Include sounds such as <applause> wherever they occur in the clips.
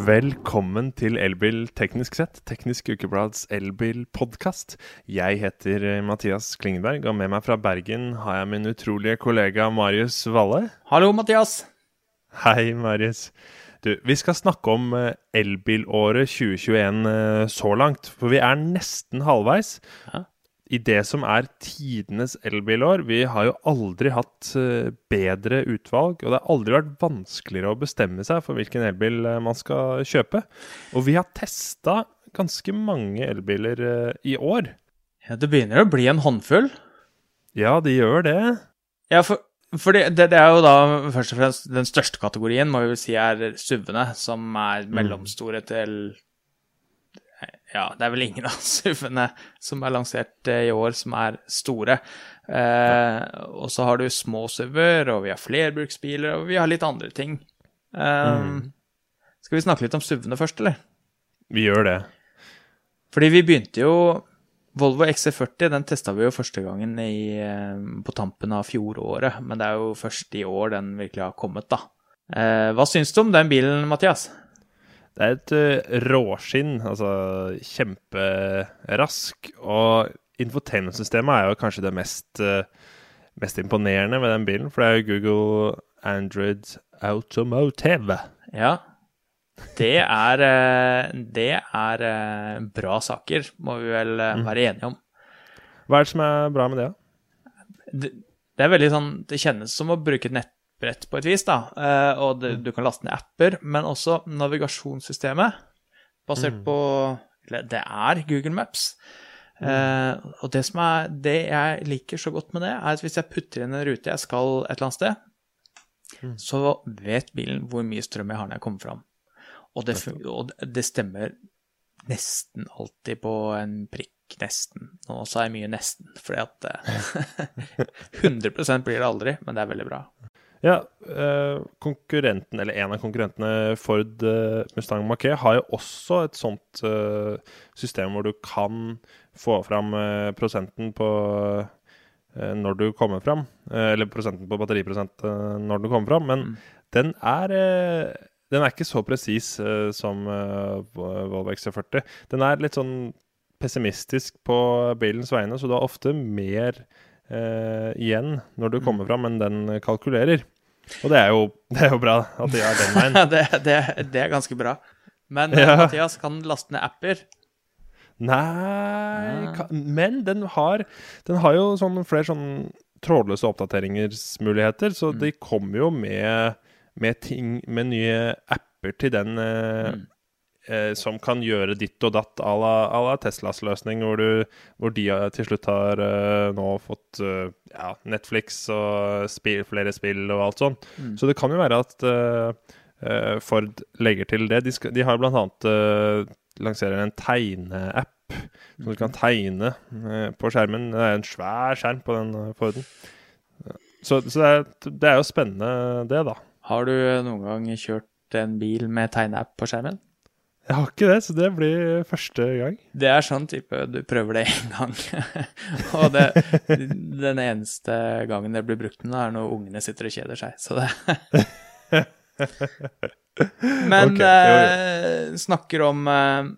Velkommen til Elbil teknisk sett, Teknisk Ukeblads elbil-podkast. Jeg heter eh, Mathias Klingeberg, og med meg fra Bergen har jeg min utrolige kollega Marius Valle. Hallo, Mathias. Hei, Marius. Du, vi skal snakke om eh, elbilåret 2021 eh, så langt, for vi er nesten halvveis. Ja. I det som er tidenes elbilår. Vi har jo aldri hatt eh, bedre utvalg, og det har aldri vært vanskeligere å bestemme seg for hvilken elbil eh, man skal kjøpe. Og vi har testa ganske mange elbiler eh, i år. Ja, det begynner å bli en håndfull. Ja, de gjør det. Ja, for, for det, det, det er jo da først og fremst den største kategorien, må vi vel si, er SUV-ene, som er mellomstore til Ja, det er vel ingen av <laughs> SUV-ene som er lansert eh, i år, som er store. Eh, og så har du små SUV-er, og vi har flerbruksbiler, og vi har litt andre ting. Eh, Skal vi snakke litt om SUV-ene først, eller? Vi gjør det. Fordi vi begynte jo Volvo XC40 den testa vi jo første gangen i, eh, på tampen av fjoråret, men det er jo først i år den virkelig har kommet, da. Eh, hva syns du om den bilen, Mathias? Det er et eh, råskinn, altså kjemperask. Og infotainmentsystemet er jo kanskje det mest, eh, mest imponerende med den bilen, for det er jo Google Android Automotive. Ja, det er, eh, det er bra saker, må vi vel eh, være enige om. Hva er det som er bra med det? da? Det, det er veldig sånn Det kjennes som å bruke et nettbrett på et vis, da. Eh, og det, du kan laste ned apper, men også navigasjonssystemet basert på Eller det er Google Maps. Eh, og det som er Det jeg liker så godt med det, er at hvis jeg putter inn en rute jeg skal et eller annet sted, så vet bilen hvor mye strøm jeg har når jeg kommer fram. Og det, og det stemmer nesten alltid på en prikk. Nesten. Nå sa jeg mye nesten, fordi at eh, <laughs> 100 blir det aldri, men det er veldig bra. Ja, eh, konkurrenten, eller en av konkurrentene, Ford eh, Mustang Mach-E, har jo også et sånt eh, system hvor du kan få fram prosenten på når du kommer fram. eller prosenten på batteriprosent når du kommer fram. Men Mm. den er den er ikke så presis som Volvo XC40. Den er litt sånn pessimistisk på bilens vegne, så du har ofte mer eh, igjen når du kommer fram men den kalkulerer. Og det er jo, <laughs> det er jo bra at de har den veien. <laughs> det, det, det er ganske bra. Men eh, Ja. Mathias kan laste ned apper. Nei ja. ka- Men den har, den har jo sånn flere sånn trådløse oppdateringsmuligheter, så de kommer jo med, med ting Med nye apper til den eh, Mm. Eh, som kan gjøre ditt og datt à la, à la Teslas løsning, hvor, du, hvor de til slutt har eh, nå fått eh, ja, Netflix og spil, flere spill og alt sånn. Mm. Så det kan jo være at eh, eh, Ford legger til det. De, skal, de har annet uh, lanserer en tegneapp, så du kan tegne eh, på skjermen. Det er en svær skjerm på den eh, Forden. Så, så det, er, det er jo spennende, det, da. Har du noen gang kjørt en bil med tegneapp på skjermen? Jeg har ikke det, så det blir første gang. Det er sånn type du prøver det én gang. <laughs> og det, den eneste gangen det blir brukt det, er når ungene sitter og kjeder seg. Så det <laughs> Men okay, jo, jo. eh, snakker om eh,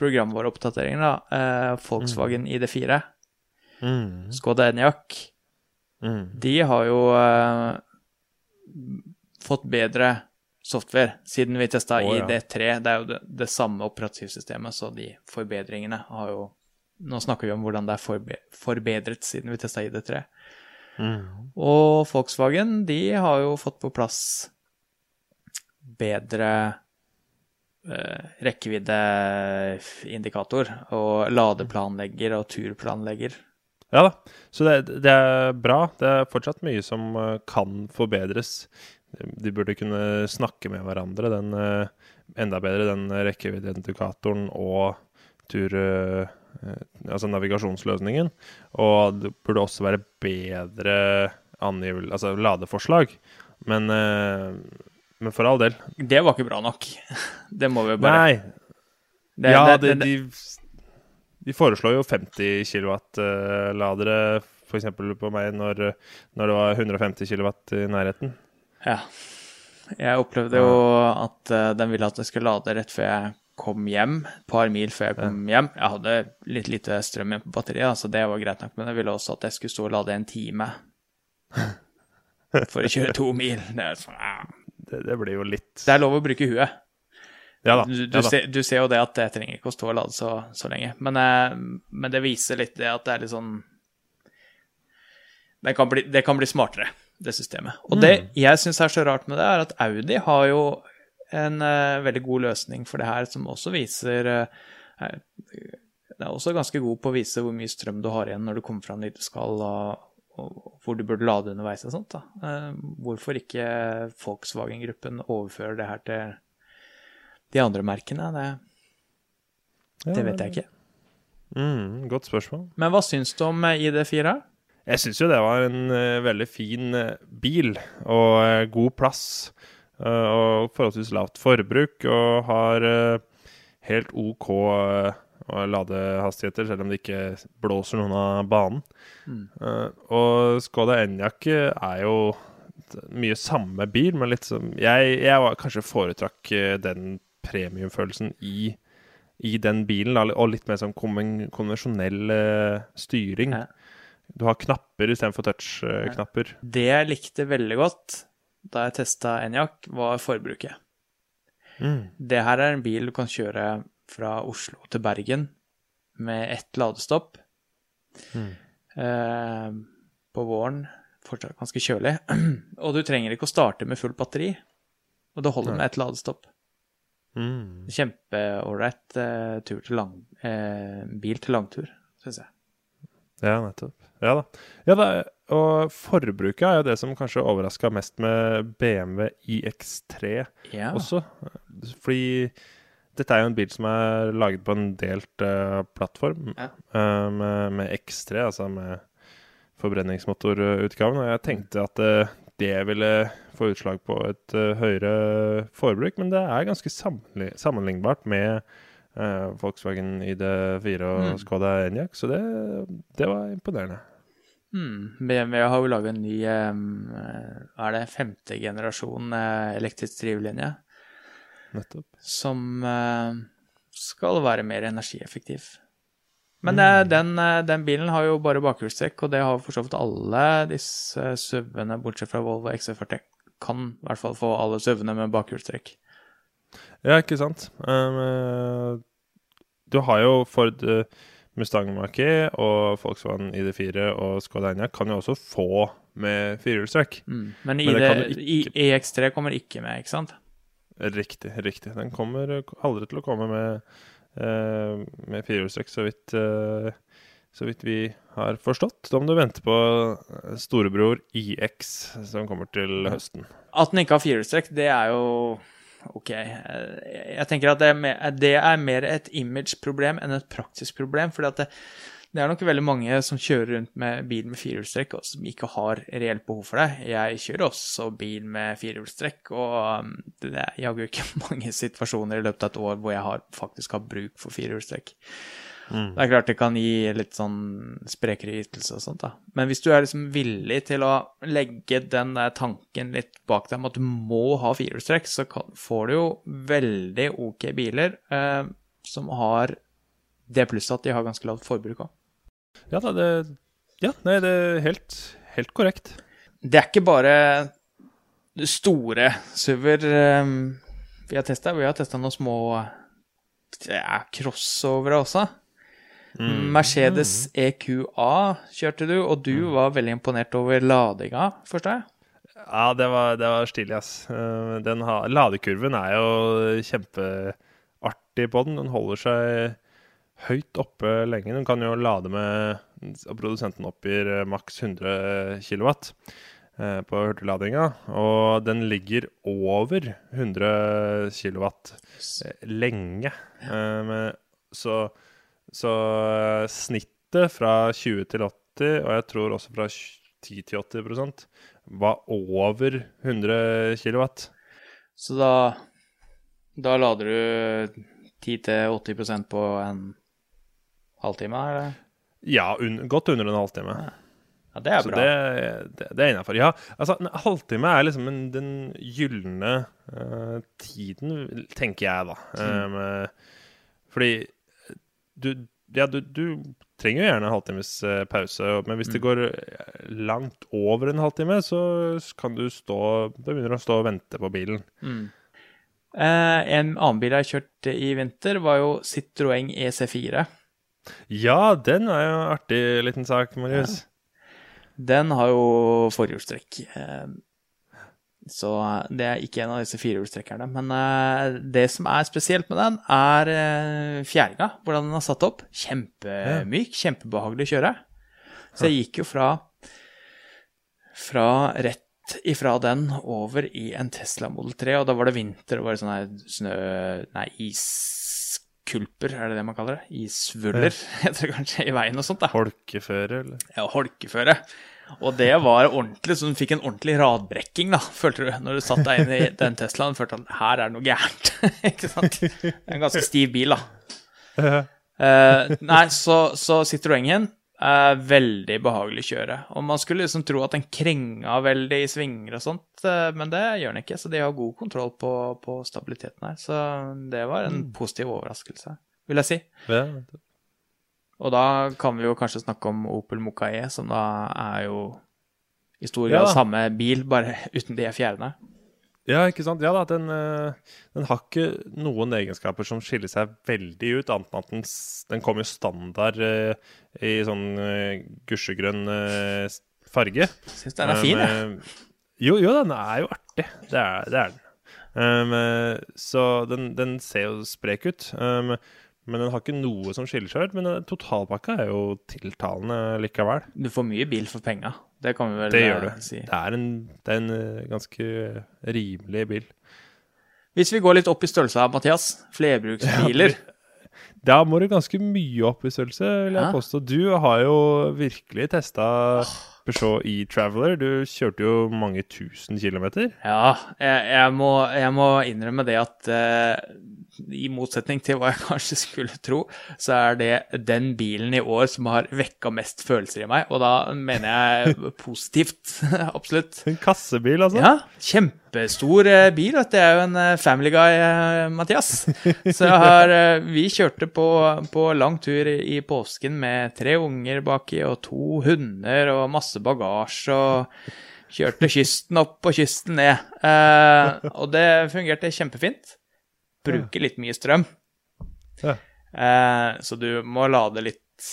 programvareoppdateringer, da. Eh, Volkswagen ID4, Mm. Skoda Enyaq, Mm. de har jo eh, fått bedre software siden vi testa oh, ja. ID3. Det er jo det, det samme operativsystemet, så de forbedringene har jo Nå snakker vi om hvordan det er forbe forbedret siden vi testa ID3. Mm. Og Volkswagen, de har jo fått på plass bedre eh, rekkeviddeindikator og ladeplanlegger og turplanlegger. Ja da. Så det, det er bra. Det er fortsatt mye som eh, kan forbedres. De burde kunne snakke med hverandre, den eh, enda bedre, den rekkeviddeindikatoren og tur... eh, eh, altså navigasjonsløsningen. Og det burde også være bedre angivel, Altså ladeforslag. Men, men for all del. Det var ikke bra nok. <laughs> Det må vi bare Nei. det, ja, det, det, de, de foreslår jo 50 kW-ladere, f.eks. på meg, når, når det var 150 kW i nærheten. Ja. Jeg opplevde jo at eh, den ville at jeg skulle lade rett før jeg kom hjem. Et par mil før jeg kom hjem. Jeg hadde litt lite strøm igjen på batteriet, så det var greit nok, men jeg ville også at jeg skulle stå og lade en time for å <laughs> kjøre to mil. Det sånn, ja. Det, det blir jo litt det er lov å bruke huet. Ja da. Du, du, ja, ser, du ser jo det at jeg trenger ikke å stå og lade så, så lenge. Men, eh, men det viser litt det at det er litt sånn Det kan bli, det kan bli smartere, det systemet. Og det jeg syns er så rart med det, er at Audi har jo en uh, veldig god løsning for det her, som også viser uh, Det er også ganske god på å vise hvor mye strøm du har igjen når du kommer fram dit du skal, og, og hvor du burde lade underveis og sånt. da. Uh, hvorfor ikke Volkswagen-gruppen overfører det her til de andre merkene? Det, det vet jeg ikke. Mm, godt spørsmål. Men hva syns du om eh, ID4? Jeg syns jo det var en uh, veldig fin eh, bil, og uh, god plass. Uh, og forholdsvis lavt forbruk, og har helt OK eh, ladehastigheter, selv om det ikke blåser noen av banen. Eh, og Skoda Enyaq er jo mye samme bil, men litt som Jeg, jeg var, kanskje foretrakk den premiumfølelsen i, i den bilen, og litt mer som konvensjonell eh, styring. Ja. Du har knapper istedenfor touch-knapper. Det jeg likte veldig godt da jeg testa Enyaq, var forbruket. Mm. Det her er en bil du kan kjøre fra Oslo til Bergen med ett ladestopp. Mm. Eh, på våren fortsatt ganske kjølig. <clears throat> Og du trenger ikke å starte med fullt batteri. Og det holder med ett ladestopp. Mm. Kjempeålreit eh, eh, bil til langtur, syns jeg. Ja, nettopp. Ja da. Ja, da. Og forbruket er jo det som kanskje overraska mest med BMW iX3 Ja. også. Fordi dette er jo en bil som er laget på en delt uh, plattform Ja. uh, med, med X3, altså med forbrenningsmotorutgaven. Og jeg tenkte at uh, det ville få utslag på et høyere forbruk, men det er ganske sammenli sammenlignbart med eh, Volkswagen ID4 og Mm. Skoda Enyaq, så det, det var imponerende. Mm. BMW har jo laga en ny eh, er det, femte generasjon eh, elektrisk drivlinje. Nettopp. som eh, skal være mer energieffektiv. Men eh, den, den bilen har jo bare bakhjulstrekk, og det har for så vidt alle disse SUV-ene, bortsett fra Volvo XC40. Kan i hvert fall få alle SUV-ene med bakhjulstrekk. Ja, ikke sant. Um, du har jo Ford eh, Mustang Mach-E og Volkswagen ID4 og Skoda kan jo også få med firehjulstrekk. Mm. Men, Men ID, I, ikke- EX3 kommer ikke med, ikke sant? Riktig, riktig. Den kommer eh, aldri til å komme med, uh, med firehjulstrekk, så vidt eh, så vidt vi har forstått. Da må du vente på storebror IX, som kommer til høsten. At den ikke har firehjulstrekk, det er jo OK. Eh, Jeg tenker at det er mer, er et image-problem enn et praktisk problem. at det, det er nok veldig mange som kjører rundt med bil med firehjulstrekk, og som ikke har reelt behov for det. Jeg kjører også bil med firehjulstrekk, og um, det er jaggu ikke <laughs> mange situasjoner i løpet av et år hvor jeg har, faktisk har bruk for firehjulstrekk. Mm. Det er klart det kan gi litt sånn sprekere ytelse og sånt, da. Men hvis du er liksom villig til å legge den der tanken litt bak deg om at du må ha firehjulstrekk, så kan, får du jo veldig OK biler eh, som har det plusset at de har ganske lavt forbruk òg. Ja da, det Ja, nei, det er helt, helt korrekt. Det er ikke bare store SUV-er eh, vi har testa. Vi har testa noen små ja, crossovere også. Mm. Mercedes EQA kjørte du, og du var veldig imponert over ladinga, forstår jeg? Ja, det var, det var stilig, ass. Eh, Den ha, ladekurven er jo kjempeartig på den. Den holder seg høyt oppe lenge. Den kan jo lade med og Produsenten oppgir eh, maks 100 kW eh, på hurtigladinga. Og den ligger over 100 kW lenge. Eh, så, så eh, snittet fra 20 til 80, og jeg tror også fra 10 til 80% var over 100 kW. Så da, da lader du 10-80% på en halvtime, eller? Ja, un godt under en halvtime. Ja, det er Så bra. det, det, det er innafor. Ja, altså, en halvtime er liksom en, den gylne uh, tiden, tenker jeg, da. Mm. Um, eh, fordi du Ja, du, du trenger jo gjerne en halvtimes eh, pause, men hvis Mm. det går eh, langt over en halvtime, så kan du stå begynner å stå og vente på bilen. Mm. Eh, en annen bil jeg kjørte i vinter, var jo Citroën EC4. Ja, den er jo en artig liten sak, Marius. Den har jo forhjulstrekk. Eh, så det er ikke en av disse firehjulstrekkerne. Men eh, det som er spesielt med den, er eh, fjæringa. Hvordan den er satt opp. Kjempemyk, kjempebehagelig å kjøre. Så jeg gikk jo fra fra rett ifra den over i en Tesla Model 3, og da var det vinter og var det sånne her snø... Nei, iskulper, er det det man kaller det? Isvuller, <laughs> heter det kanskje, i veien og sånt, da. Holkeføre, eller? Ja, holkeføre. Og det var ordentlig, så du fikk en ordentlig radbrekking, da, følte du, når du satt deg inn i <laughs> den Teslaen. Følte at her er det noe gærent. <laughs> ikke sant? En ganske stiv bil, da. Uh, nei, så, så Citroën er veldig behagelig kjøre. Og man skulle liksom tro at den krenga veldig i svinger og sånt, uh, men det gjør den ikke. Så de har god kontroll på, på stabiliteten her. Så det var en positiv overraskelse, vil jeg si. Ja. Og da kan vi jo kanskje snakke om Opel Mokka E, som da er jo i stor Ja. samme bil, bare <laughs> uten de fjærene. Ja, ikke sant? Ja da, den, eh, den har ikke noen egenskaper som skiller seg veldig ut, annet enn at den, den kommer standard uh, i sånn uh, gusjegrønn uh, farge. Syns den er fin, jeg. Um, jo, jo, den er jo artig. Det er, det er den. Um, så den, den ser jo sprek ut. Um, men den har ikke noe som skiller seg ut. Men totalpakka er jo tiltalende likevel. Du får mye bil for penga. Det kan vi vel Det eh, gjør du. si. Det er en, det er en eh, ganske rimelig bil. Hvis vi går litt opp i størrelse her, Mathias, flerbruksbiler <laughs> Da må du ganske mye opp i størrelse, vil jeg Ja. påstå. Du har jo virkelig testa Peugeot e-Traveler. Du kjørte jo mange tusen kilometer. Ja, jeg, jeg, må, jeg må innrømme det at eh, i motsetning til hva jeg <laughs> kanskje skulle tro, så er det den bilen i år som har vekka mest følelser i meg, og da mener jeg <laughs> positivt, <laughs> absolutt. En kassebil, altså. Ja, kjempestor eh, bil. vet du. Er jo en eh, family guy, eh, Mathias. Så jeg har, vi kjørte på, på lang tur i, i påsken med tre unger baki og to hunder og masse bagasje. og Kjørte kysten opp og kysten ned. Eh, og det fungerte kjempefint. Bruker litt mye strøm. Ja. Eh, så du må lade litt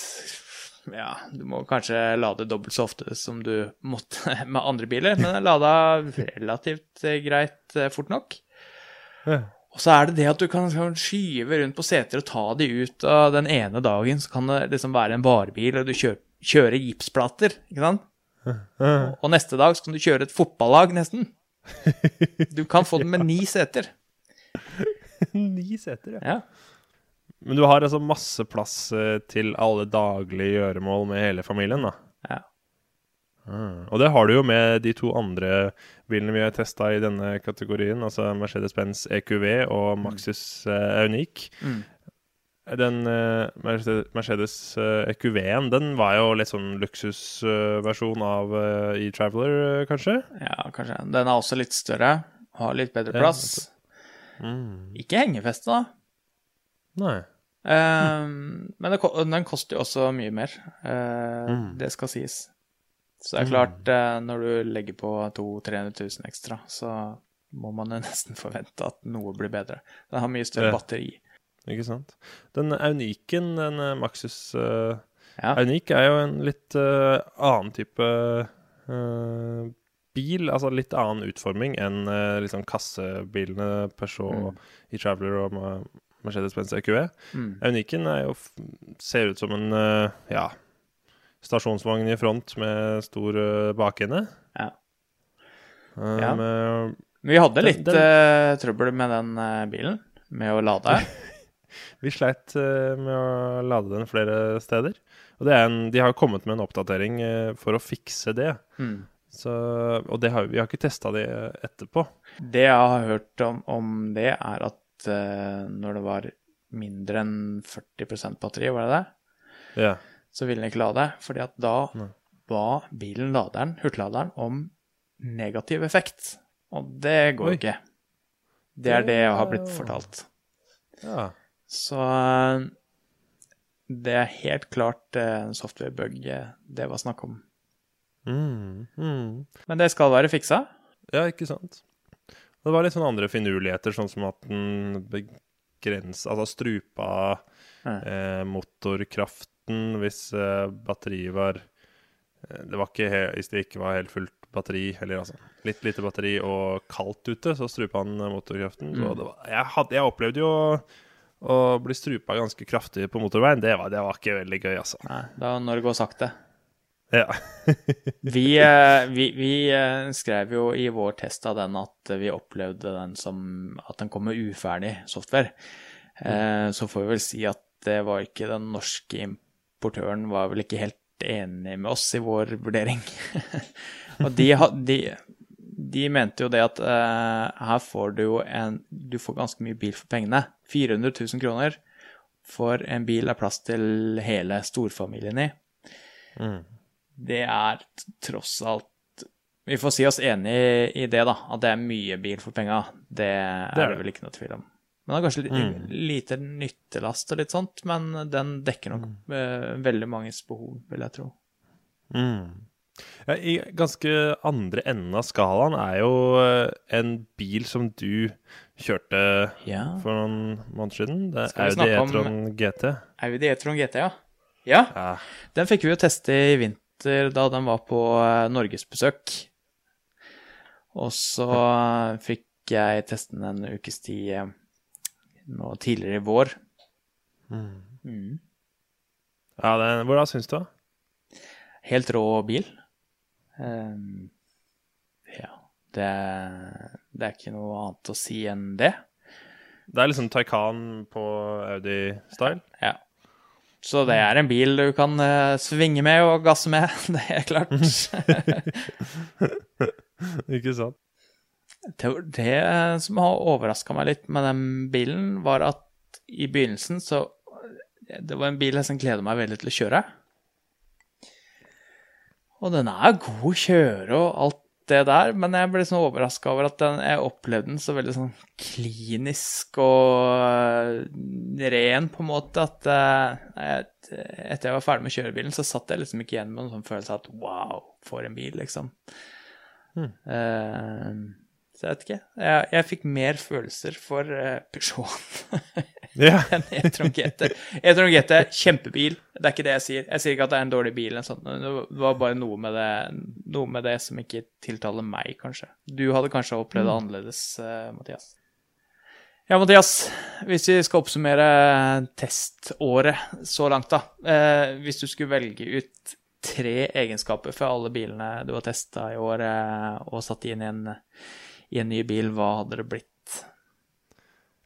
Ja, du må kanskje lade dobbelt så ofte som du måtte <laughs> med andre biler, men den <laughs> lada relativt eh, greit eh, fort nok. Ja. Og så er det det at du kan, kan skyve rundt på seter og ta de ut, og den ene dagen så kan det liksom være en varebil, og du kjører, kjører gipsplater, ikke sant? Og neste dag så kan du kjøre et fotballag, nesten. <laughs> Du kan få den med ni seter. <laughs> Ni seter, ja. Ja. Men du har altså masse plass eh, til alle daglige gjøremål med hele familien, da. Ja. Mm. Og det har du jo med de to andre bilene vi har testa i denne kategorien, altså Mercedes-Benz EQV og Maxus uh, Unique. Mm. Den uh, Mercedes- eh, EQV-en, den var jo litt sånn luksusversjon av eh, e-Traveler, eh, kanskje? ja, kanskje. Den er også litt større, har litt bedre Ja, plass. Mm. Ikke hengefeste, da. Nei. Um, men det, den koster jo også mye mer. Uh, Mm. Det skal sies. Så det er klart, uh, når du legger på 200 000-300 000 ekstra, så må man jo <laughs> nesten forvente at noe blir bedre. Den har mye større batteri. Ikke sant. Den Uniken, den eh, Maxus uh, Ja. Unique, er jo en litt uh, annen type eh, bil, altså litt annen utforming enn uh, liksom kassebilene Peugeot, Mm. e-Traveler og Mercedes-Benz EQE. Mm. Uniken er jo, ser ut som en eh, ja, stasjonsvogn i front med stor uh, bakende. Ja. Um, Ja. eh, Men vi hadde litt den- Uh, trøbbel med den uh, bilen, med å lade. <laughs> Vi sleit uh, med å lade den flere steder. Og det er en, de har kommet med en oppdatering eh, for å fikse det. Mm. Så, og det har, vi har ikke testa det etterpå. Det jeg har hørt om, om det, er at uh, når det var mindre enn 40% batteri, var det det? Ja. så ville den ikke lade, fordi at da Nei. ba bilen laderen, hurtigladeren om negativ effekt. Og det går jo ikke. Det er det jeg har blitt fortalt. Ja. Så eh, det er helt klart eh, en software-bug det var snakk om. Mm, mm. Men det skal være fiksa. Ja, ikke sant. Det var litt sånne andre finurligheter, sånn som at den begrensa Altså strupa mm. eh, motorkraften hvis eh, batteriet var eh, Det var ikke Hvis det ikke var helt fullt batteri, eller altså litt lite batteri og kaldt ute, så strupa han eh, motorkraften. Så Mm. det var, jeg, hadde, jeg opplevde jo å, å bli strupa ganske kraftig på motorveien. Det var, det var ikke veldig gøy, altså. Nei, da når det går sakte. Ja. <laughs> Vi, eh, vi, vi eh, skrev jo i vår test av den at vi opplevde den som at den kom med uferdig software. Mm. Så får vi vel si at det var ikke den norske importøren var vel ikke helt enig med oss i vår vurdering. <laughs> Og de, de, de mente jo det at uh, her får du jo en Du får ganske mye bil for pengene. 400 000 kroner for en bil er plass til hele storfamilien i Mm. Det er tross alt Vi får si oss enig i det, da. At det er mye bil for penga. Det Det er det vel ikke noe tvil om. Men det er kanskje litt, Mm. lite nyttelast og litt sånt, men den dekker nok Mm. eh, veldig manges behov, vil jeg tro. Mm. Ja, I ganske andre enden av skalaen er jo eh, en bil som du kjørte Ja. for noen måneder siden. Det er Audi E-tron GT. Audi E-tron GT, ja. Ja, Ja. den fikk vi jo teste i vinter da den var på eh, norgesbesøk. Og så eh, fikk jeg teste den en ukes tid eh, nå tidligere i vår. Mm. Mm. ja den, hvordan syns du? Helt rå bil. Ehm, ja, det, det er ikke noe annet å si enn det. Det er liksom Taycan på Audi-style. Ja. Så det er en bil du kan uh, svinge med og gasse med, <laughs> det er klart. <laughs> Ikke sant? det, det som har overraska meg litt med den bilen, var at i begynnelsen så Det var en bil jeg som gleder meg veldig til å kjøre. Og den er god å kjøre og alt det der, men jeg ble sånn overraska over at den, jeg opplevde den så veldig sånn klinisk og øh, ren, på en måte, at øh, etter jeg var ferdig med kjørebilen, så satt jeg liksom ikke igjen med noen sånn følelse av at wow, for en bil, liksom. Mm. Uh, så jeg vet ikke. Jeg, jeg fikk mer følelser for uh, Peugeot <laughs> Ja. <laughs> enn E-tron GT. E-tron GT, kjempebil. Det er ikke det jeg sier. Jeg sier ikke at det er en dårlig bil. sånt. Det var bare noe med det, noe med det som ikke tiltaler meg, kanskje. Du hadde kanskje opplevd det annerledes, eh, Mathias. Ja, Mathias. Hvis vi skal oppsummere teståret så langt, da. Eh, hvis du skulle velge ut tre egenskaper for alle bilene du har testa i år, eh, og satt inn i en, i en ny bil, hva hadde det blitt?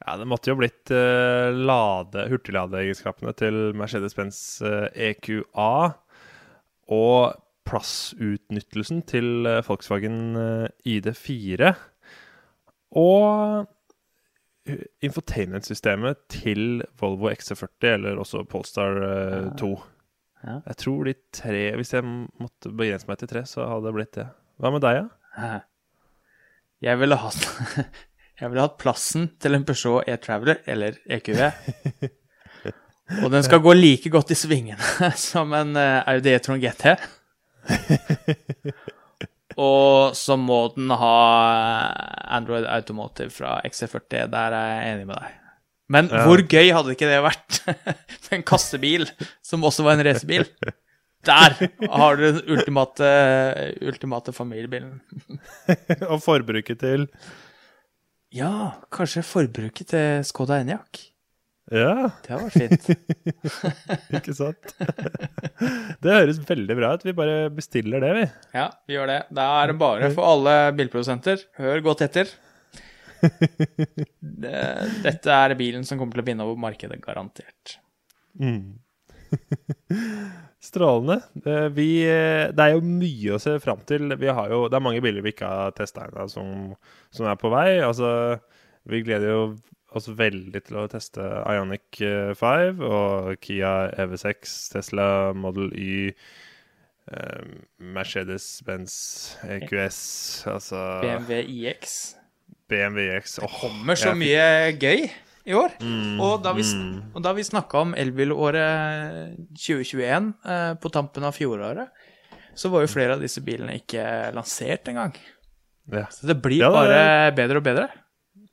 Ja, det måtte jo blitt uh, lade, hurtigladeegenskapene til Mercedes-Benz eh, EQA. Og plassutnyttelsen til eh, Volkswagen eh, ID4. Og infotainmentsystemet til Volvo XC40, eller også Polestar eh, 2. Ja. Jeg tror de tre Hvis jeg måtte begrense meg til tre, så hadde det blitt det. Hva med deg, da? <laughs> Jeg ville hatt Jeg ville hatt plassen til en Peugeot E-Traveler eller EQV. <laughs> Og den skal gå like godt i svingene <laughs> som en eh, Audi E-tron GT. <laughs> Og så må den ha Android Automotive fra XC40. Der er jeg enig med deg. Men Ja. hvor gøy hadde ikke det vært med en kassebil som også var en racerbil? Der har du den ultimate, ultimate familiebilen. Og forbruket til Ja, kanskje forbruket til Skoda Enyaq. Ja, Det hadde vært fint. <laughs> ikke sant? Det høres veldig bra ut. Vi bare bestiller det, vi. Ja, vi gjør det. Da er det bare for alle bilprodusenter. Hør godt etter. <laughs> Dette er bilen som kommer til å vinne over markedet, garantert. Mm. <laughs> Strålende. Eh, Vi, eh, det er jo mye å se fram til. Vi har jo, det er mange biler vi ikke har testa ennå, som, som er på vei. Altså, vi gleder jo oss veldig til å teste Ionic eh, 5 og Kia EV6, Tesla Model Y, eh, Mercedes-Benz EQS, altså BMW iX. BMW X. det Kommer så mye gøy i år. Mm, Og da vi, mm. og da vi snakka om elbilåret 2021 eh, på tampen av fjoråret, så var jo flere av disse bilene ikke lansert engang. Ja. Så det blir Ja, det- bare bedre og bedre.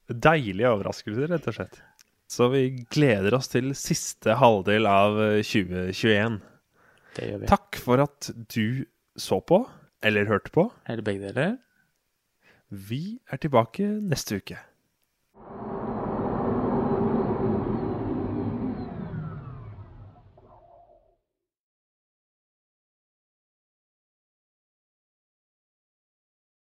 Deilige overraskelser, rett og slett. Så vi gleder oss til siste halvdel av eh, 2021. Det gjør vi. Takk for at du så på, eller hørte på. Eller begge deler. Vi er tilbake neste uke.